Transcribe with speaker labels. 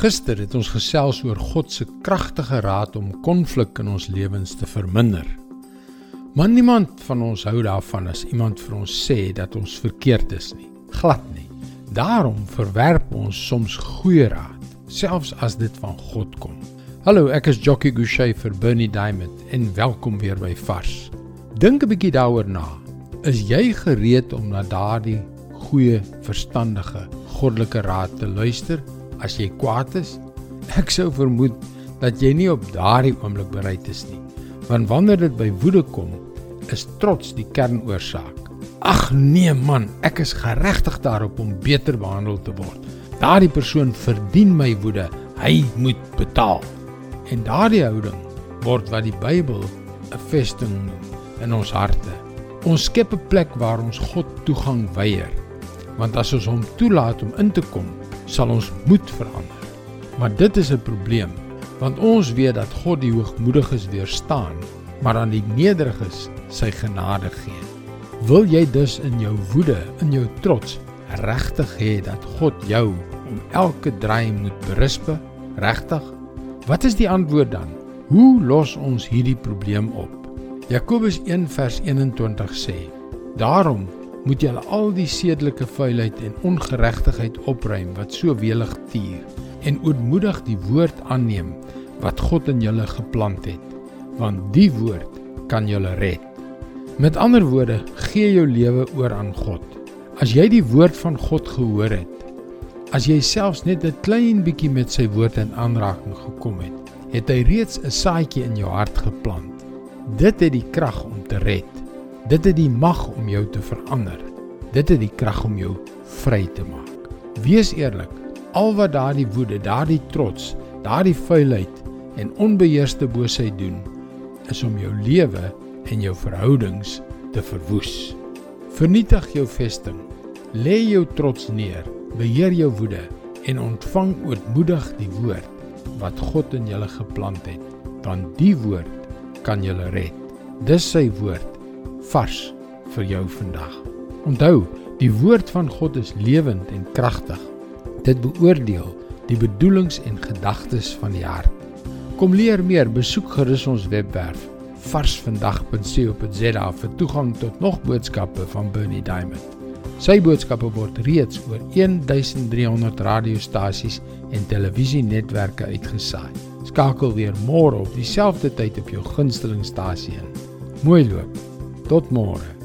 Speaker 1: Gister het ons gesels oor God se kragtige raad om konflik in ons lewens te verminder. Maar niemand van ons hou daarvan as iemand vir ons sê dat ons verkeerd is nie. Glad nie. Daarom verwerp ons soms goeie raad, selfs as dit van God kom. Hallo, ek is Jockey Gouchee vir Bernie Diamond en welkom weer by Vars. Dink 'n bietjie daaroor na. Is jy gereed om na daardie goeie, verstandige, goddelike raad te luister as jy kwaad is? Ek sou vermoed dat jy nie op daardie oomblik bereid is nie. Want wanneer dit by woede kom, is trots die kernoorsaak. Ag nee man, ek is geregtig daarop om beter behandel te word. Daardie persoon verdien my woede. Hy moet betaal. En daardie houding word wat die Bybel 'n vesting noem in ons harte. Ons skep 'n plek waar ons God toegang weier want as ons hom toelaat om in te kom, sal ons moed verander. Maar dit is 'n probleem, want ons weet dat God die hoogmoediges weerstaan, maar aan die nederiges sy genade gee. Wil jy dus in jou woede, in jou trots, regtig hê dat God jou om elke draai moet berispe? Regtig? Wat is die antwoord dan? Hoe los ons hierdie probleem op? Jakobus 1 vers 21 sê: Daarom moet julle al die sedelike vuilheid en ongeregtigheid opruim wat so welig tier en ootmoedig die woord aanneem wat God in julle geplant het want die woord kan julle red. Met ander woorde gee jou lewe oor aan God. As jy die woord van God gehoor het as jy selfs net 'n klein bietjie met sy woord in aanraking gekom het het hy reeds 'n saadjie in jou hart geplant. Dit het die krag om te red Dit het die mag om jou te verander. Dit het die krag om jou vry te maak. Wees eerlik. Al wat daardie woede, daardie trots, daardie vuilheid en onbeheerste boosheid doen, is om jou lewe en jou verhoudings te verwoes. Vernietig jou vesting. Lê jou trots neer. Beheer jou woede en ontvang ootmoedig die woord wat God in julle geplant het, want die woord kan julle red. Dis sy woord vars vir jou vandag. Onthou, die woord van God is lewend en kragtig. Dit beoordeel die bedoelings en gedagtes van die hart. Kom leer meer, besoek gerus ons webwerf varsvandag.co.za vir toegang tot nog boodskappe van Bernie Diamond. Sy boodskappe word reeds oor 1300 radiostasies en televisienetwerke uitgesaai. Skakel weer môre op dieselfde tyd op jou gunstelingstasie in. Mooi loop. Tot môre.